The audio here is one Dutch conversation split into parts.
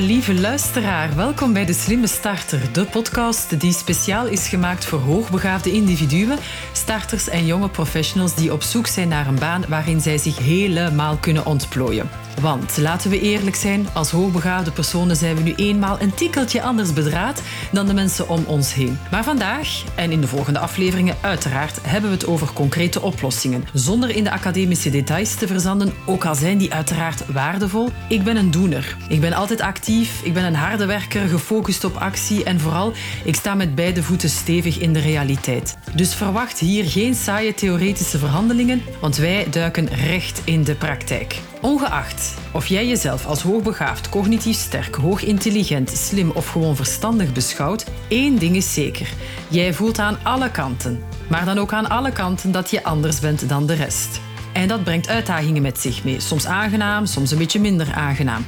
lieve luisteraar, welkom bij De Slimme Starter, de podcast die speciaal is gemaakt voor hoogbegaafde individuen, starters en jonge professionals die op zoek zijn naar een baan waarin zij zich helemaal kunnen ontplooien. Want laten we eerlijk zijn, als hoogbegaafde personen zijn we nu eenmaal een tikkeltje anders bedraad dan de mensen om ons heen. Maar vandaag en in de volgende afleveringen uiteraard hebben we het over concrete oplossingen, zonder in de academische details te verzanden, ook al zijn die uiteraard waardevol. Ik ben een doener. Ik ben altijd actief, ik ben een harde werker, gefocust op actie en vooral, ik sta met beide voeten stevig in de realiteit. Dus verwacht hier geen saaie theoretische verhandelingen, want wij duiken recht in de praktijk. Ongeacht of jij jezelf als hoogbegaafd, cognitief sterk, hoogintelligent, slim of gewoon verstandig beschouwt, één ding is zeker. Jij voelt aan alle kanten, maar dan ook aan alle kanten dat je anders bent dan de rest. En dat brengt uitdagingen met zich mee, soms aangenaam, soms een beetje minder aangenaam.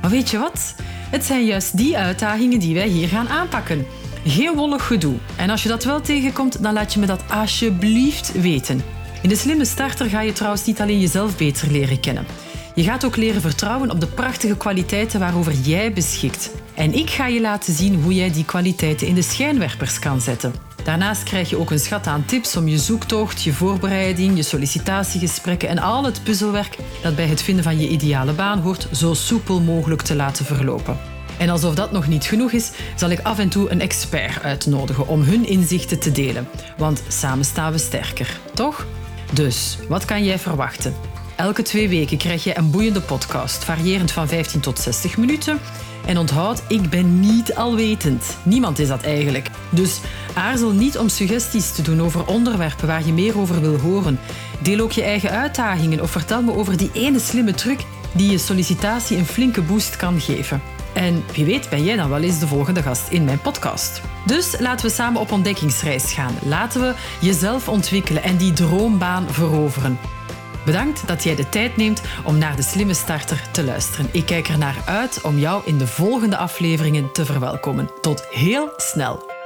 Maar weet je wat? Het zijn juist die uitdagingen die wij hier gaan aanpakken. Geen wollig gedoe. En als je dat wel tegenkomt, dan laat je me dat alsjeblieft weten. In de slimme starter ga je trouwens niet alleen jezelf beter leren kennen. Je gaat ook leren vertrouwen op de prachtige kwaliteiten waarover jij beschikt. En ik ga je laten zien hoe jij die kwaliteiten in de schijnwerpers kan zetten. Daarnaast krijg je ook een schat aan tips om je zoektocht, je voorbereiding, je sollicitatiegesprekken en al het puzzelwerk dat bij het vinden van je ideale baan hoort zo soepel mogelijk te laten verlopen. En alsof dat nog niet genoeg is, zal ik af en toe een expert uitnodigen om hun inzichten te delen. Want samen staan we sterker, toch? Dus, wat kan jij verwachten? Elke twee weken krijg je een boeiende podcast, variërend van 15 tot 60 minuten. En onthoud, ik ben niet alwetend. Niemand is dat eigenlijk. Dus aarzel niet om suggesties te doen over onderwerpen waar je meer over wil horen. Deel ook je eigen uitdagingen of vertel me over die ene slimme truc die je sollicitatie een flinke boost kan geven. En wie weet ben jij dan wel eens de volgende gast in mijn podcast. Dus laten we samen op ontdekkingsreis gaan. Laten we jezelf ontwikkelen en die droombaan veroveren. Bedankt dat jij de tijd neemt om naar de slimme starter te luisteren. Ik kijk er naar uit om jou in de volgende afleveringen te verwelkomen. Tot heel snel.